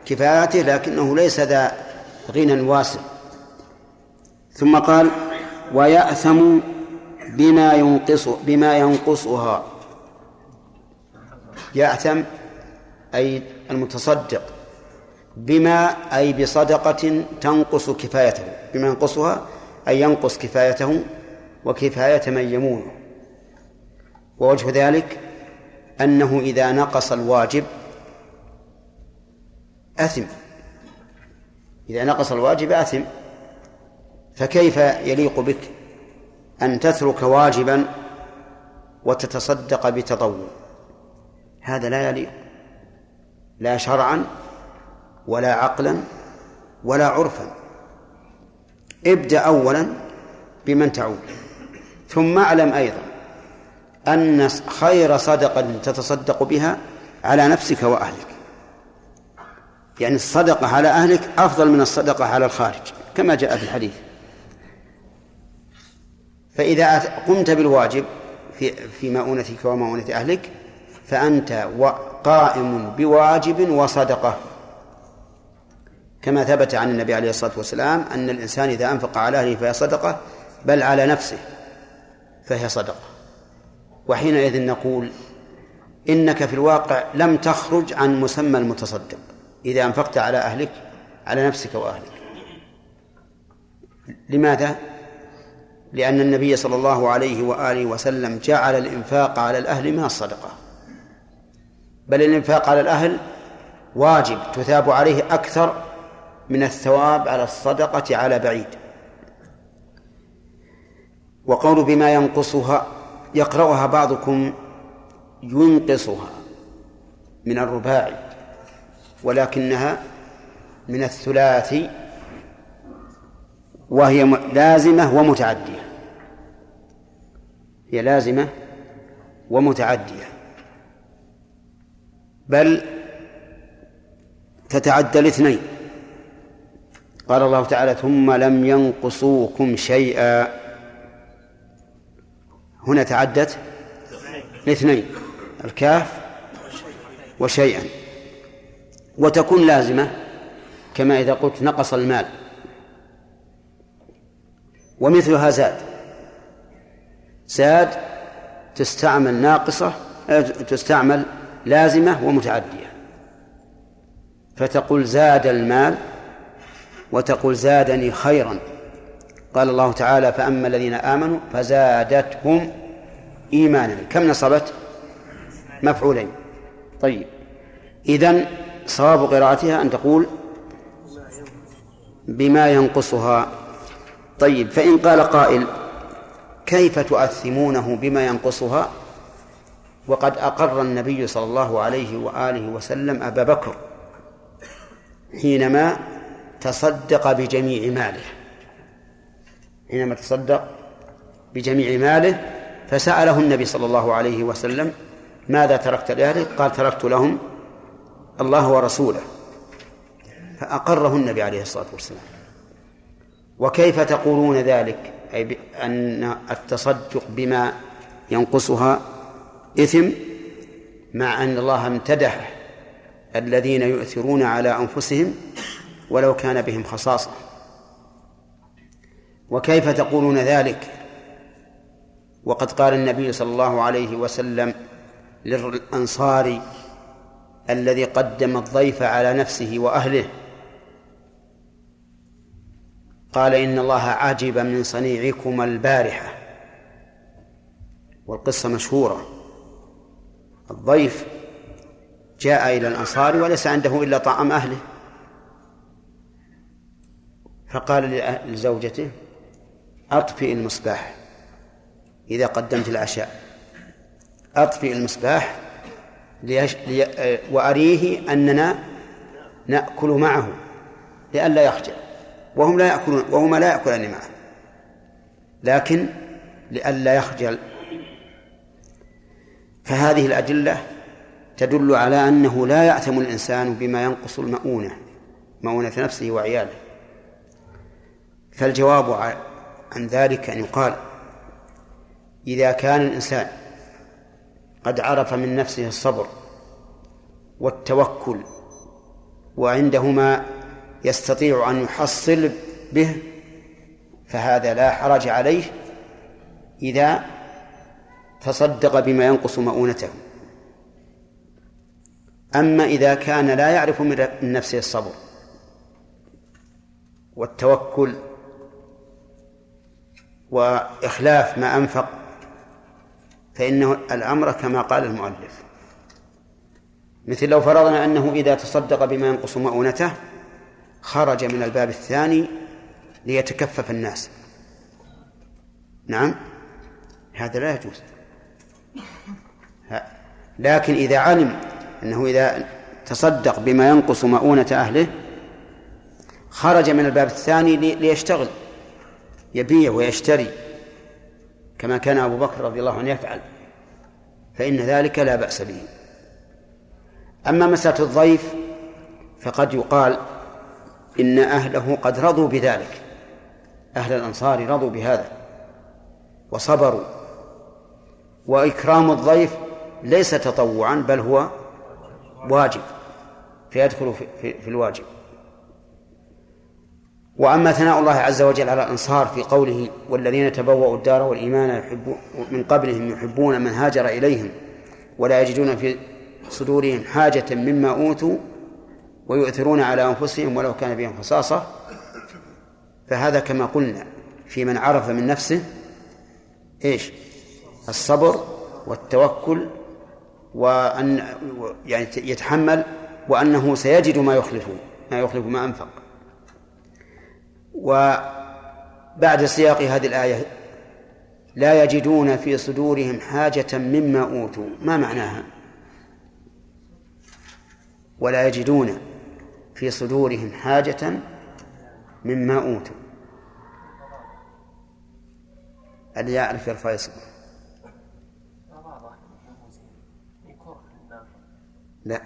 كفايته لكنه ليس ذا غنى واسع ثم قال ويأثم بما ينقص بما ينقصها يأتم أي المتصدق بما أي بصدقة تنقص كفايته بما ينقصها أي ينقص كفايته وكفاية من يمونه ووجه ذلك أنه إذا نقص الواجب أثم إذا نقص الواجب أثم فكيف يليق بك أن تترك واجبا وتتصدق بتطور هذا لا يليق لا شرعا ولا عقلا ولا عرفا ابدأ أولا بمن تعود ثم اعلم أيضا أن خير صدقة تتصدق بها على نفسك وأهلك يعني الصدقة على أهلك أفضل من الصدقة على الخارج كما جاء في الحديث فإذا قمت بالواجب في في مؤونتك ومؤونة أهلك فأنت قائم بواجب وصدقة كما ثبت عن النبي عليه الصلاة والسلام أن الإنسان إذا أنفق على أهله فهي صدقة بل على نفسه فهي صدقة وحينئذ نقول إنك في الواقع لم تخرج عن مسمى المتصدق إذا أنفقت على أهلك على نفسك وأهلك لماذا؟ لأن النبي صلى الله عليه وآله وسلم جعل الإنفاق على الأهل من الصدقة بل الإنفاق على الأهل واجب تثاب عليه أكثر من الثواب على الصدقة على بعيد وقول بما ينقصها يقرأها بعضكم ينقصها من الرباعي ولكنها من الثلاثي وهي لازمة ومتعدية هي لازمة ومتعدية بل تتعدى الاثنين قال الله تعالى ثم لم ينقصوكم شيئا هنا تعدت الاثنين الكاف وشيئا وتكون لازمة كما إذا قلت نقص المال ومثلها زاد زاد تستعمل ناقصة آه، تستعمل لازمة ومتعدية فتقول زاد المال وتقول زادني خيرا قال الله تعالى فأما الذين آمنوا فزادتهم إيمانا كم نصبت مفعولين طيب إذن صواب قراءتها أن تقول بما ينقصها طيب فإن قال قائل كيف تؤثمونه بما ينقصها وقد أقر النبي صلى الله عليه وآله وسلم أبا بكر حينما تصدق بجميع ماله حينما تصدق بجميع ماله فسأله النبي صلى الله عليه وسلم ماذا تركت لأهلك قال تركت لهم الله ورسوله فأقره النبي عليه الصلاة والسلام وكيف تقولون ذلك أي أن التصدق بما ينقصها إثم مع أن الله امتدح الذين يؤثرون على أنفسهم ولو كان بهم خصاصة وكيف تقولون ذلك وقد قال النبي صلى الله عليه وسلم للأنصاري الذي قدم الضيف على نفسه وأهله قال إن الله عجب من صنيعكم البارحة والقصة مشهورة الضيف جاء إلى الأنصار وليس عنده إلا طعام أهله فقال لزوجته أطفئ المصباح إذا قدمت العشاء أطفئ المصباح ليش... لي... وأريه أننا نأكل معه لئلا يخجل وهم لا يأكلون وهما لا يأكلان معه لكن لئلا يخجل فهذه الأدلة تدل على أنه لا يأتم الإنسان بما ينقص المؤونة مؤونة نفسه وعياله فالجواب عن ذلك أن يقال إذا كان الإنسان قد عرف من نفسه الصبر والتوكل وعنده ما يستطيع أن يحصل به فهذا لا حرج عليه إذا تصدق بما ينقص مؤونته أما إذا كان لا يعرف من نفسه الصبر والتوكل وإخلاف ما أنفق فإنه الأمر كما قال المؤلف مثل لو فرضنا أنه إذا تصدق بما ينقص مؤونته خرج من الباب الثاني ليتكفف الناس نعم هذا لا يجوز لكن إذا علم أنه إذا تصدق بما ينقص مؤونة أهله خرج من الباب الثاني ليشتغل يبيع ويشتري كما كان أبو بكر رضي الله عنه يفعل فإن ذلك لا بأس به أما مسألة الضيف فقد يقال إن أهله قد رضوا بذلك أهل الأنصار رضوا بهذا وصبروا وإكرام الضيف ليس تطوعا بل هو واجب فيدخل في, في الواجب وأما ثناء الله عز وجل على الأنصار في قوله والذين تبوأوا الدار والإيمان من قبلهم يحبون من هاجر إليهم ولا يجدون في صدورهم حاجة مما أوتوا ويؤثرون على أنفسهم ولو كان بهم خصاصة فهذا كما قلنا في من عرف من نفسه إيش؟ الصبر والتوكل وأن يعني يتحمل وأنه سيجد ما يخلفه ما يخلف ما أنفق وبعد سياق هذه الآية لا يجدون في صدورهم حاجة مما أوتوا ما معناها ولا يجدون في صدورهم حاجة مما أوتوا اللي يعرف يرفع يصبر لا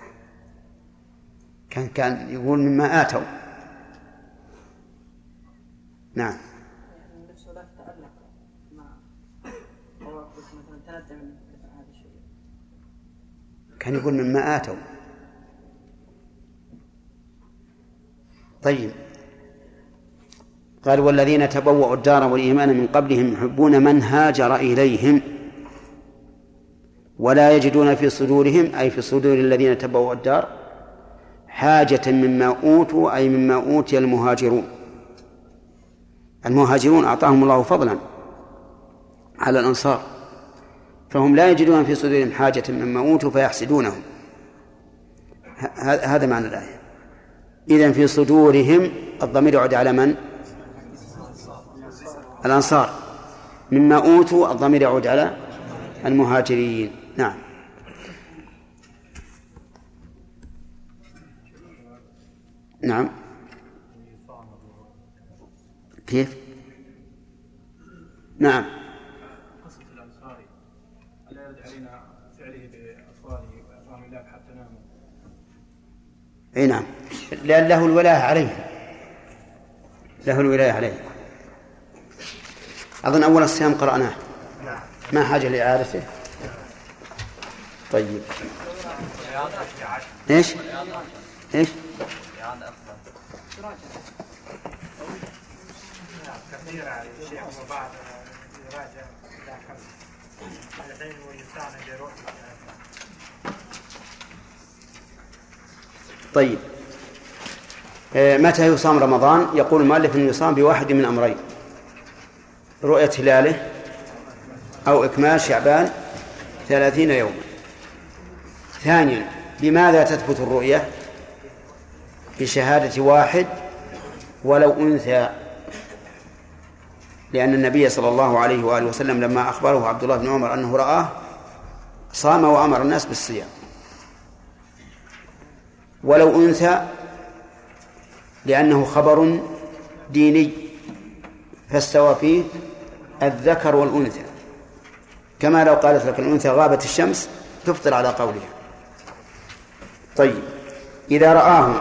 كان كان يقول مما آتوا نعم كان يقول مما آتوا طيب قال والذين تبوأوا الدار والإيمان من قبلهم يحبون من هاجر إليهم ولا يجدون في صدورهم أي في صدور الذين تبوا الدار حاجة مما أوتوا أي مما أوتي المهاجرون المهاجرون أعطاهم الله فضلا على الأنصار فهم لا يجدون في صدورهم حاجة مما أوتوا فيحسدونهم هذا معنى الآية إذا في صدورهم الضمير يعود على من؟ الأنصار مما أوتوا الضمير يعود على المهاجرين نعم نعم كيف نعم قصة الأنصاري ألا يرد علينا فعله بأطفاله وأطعام الله حتى ناموا أي نعم لأن له الولاية عليه له الولاية عليه أظن أول الصيام قرأناه نعم. ما حاجة لإعادته طيب ايش؟ ايش؟ طيب آه، متى يصام رمضان؟ يقول المؤلف أن يصام بواحد من أمرين رؤية هلاله أو إكمال شعبان ثلاثين يوما ثانيا لماذا تثبت الرؤية بشهادة واحد ولو أنثى لأن النبي صلى الله عليه وآله وسلم لما أخبره عبد الله بن عمر أنه رآه صام وأمر الناس بالصيام ولو أنثى لأنه خبر ديني فاستوى فيه الذكر والأنثى كما لو قالت لك الأنثى غابت الشمس تفطر على قولها طيب إذا رآه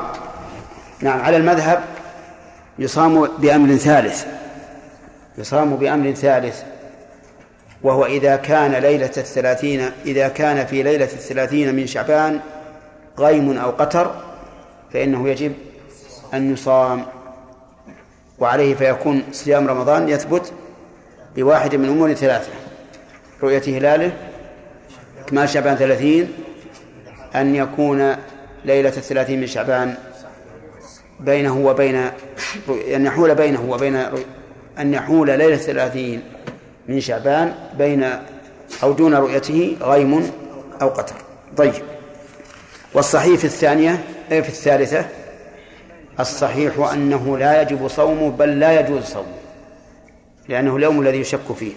نعم على المذهب يصام بأمر ثالث يصام بأمر ثالث وهو إذا كان ليلة الثلاثين إذا كان في ليلة الثلاثين من شعبان غيم أو قتر فإنه يجب أن يصام وعليه فيكون صيام رمضان يثبت بواحد من أمور ثلاثة رؤية هلاله كمال شعبان ثلاثين أن يكون ليلة الثلاثين من شعبان بينه وبين أن يحول بينه وبين أن يحول ليلة الثلاثين من شعبان بين أو دون رؤيته غيم أو قتر طيب والصحيح في الثانية في الثالثة الصحيح أنه لا يجب صومه بل لا يجوز صومه لأنه اليوم الذي يشك فيه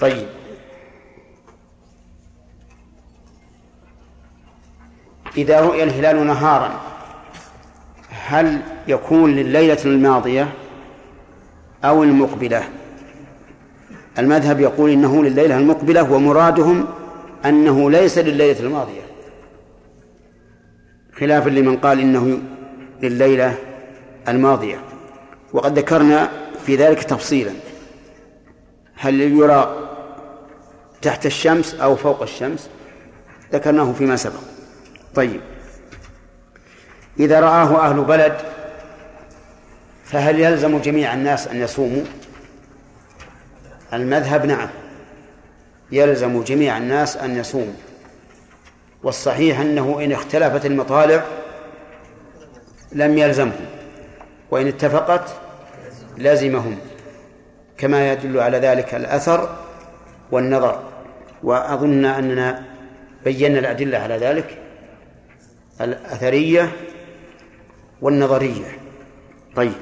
طيب إذا رؤي الهلال نهارا هل يكون لليلة الماضية أو المقبلة المذهب يقول إنه لليلة المقبلة ومرادهم أنه ليس لليلة الماضية خلافا لمن قال إنه لليلة الماضية وقد ذكرنا في ذلك تفصيلا هل يرى تحت الشمس أو فوق الشمس ذكرناه فيما سبق طيب إذا رآه أهل بلد فهل يلزم جميع الناس أن يصوموا المذهب نعم يلزم جميع الناس أن يصوموا والصحيح أنه إن اختلفت المطالع لم يلزمهم وإن اتفقت لزمهم كما يدل على ذلك الأثر والنظر وأظن أننا بينا الأدلة على ذلك الأثرية والنظرية طيب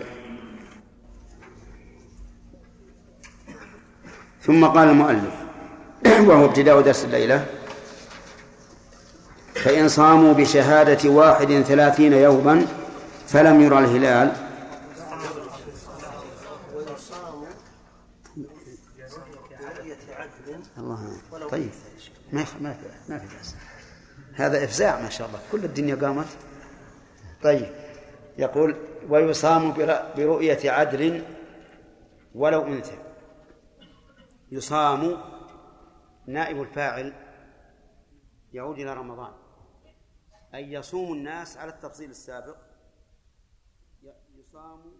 ثم قال المؤلف وهو ابتداء درس الليلة فإن صاموا بشهادة واحد ثلاثين يوما فلم يرى الهلال الله طيب ما ما في ما في بأس هذا إفزاع ما شاء الله كل الدنيا قامت طيب يقول ويصام برؤية عدل ولو أنثى يصام نائب الفاعل يعود إلى رمضان أي يصوم الناس على التفصيل السابق يصام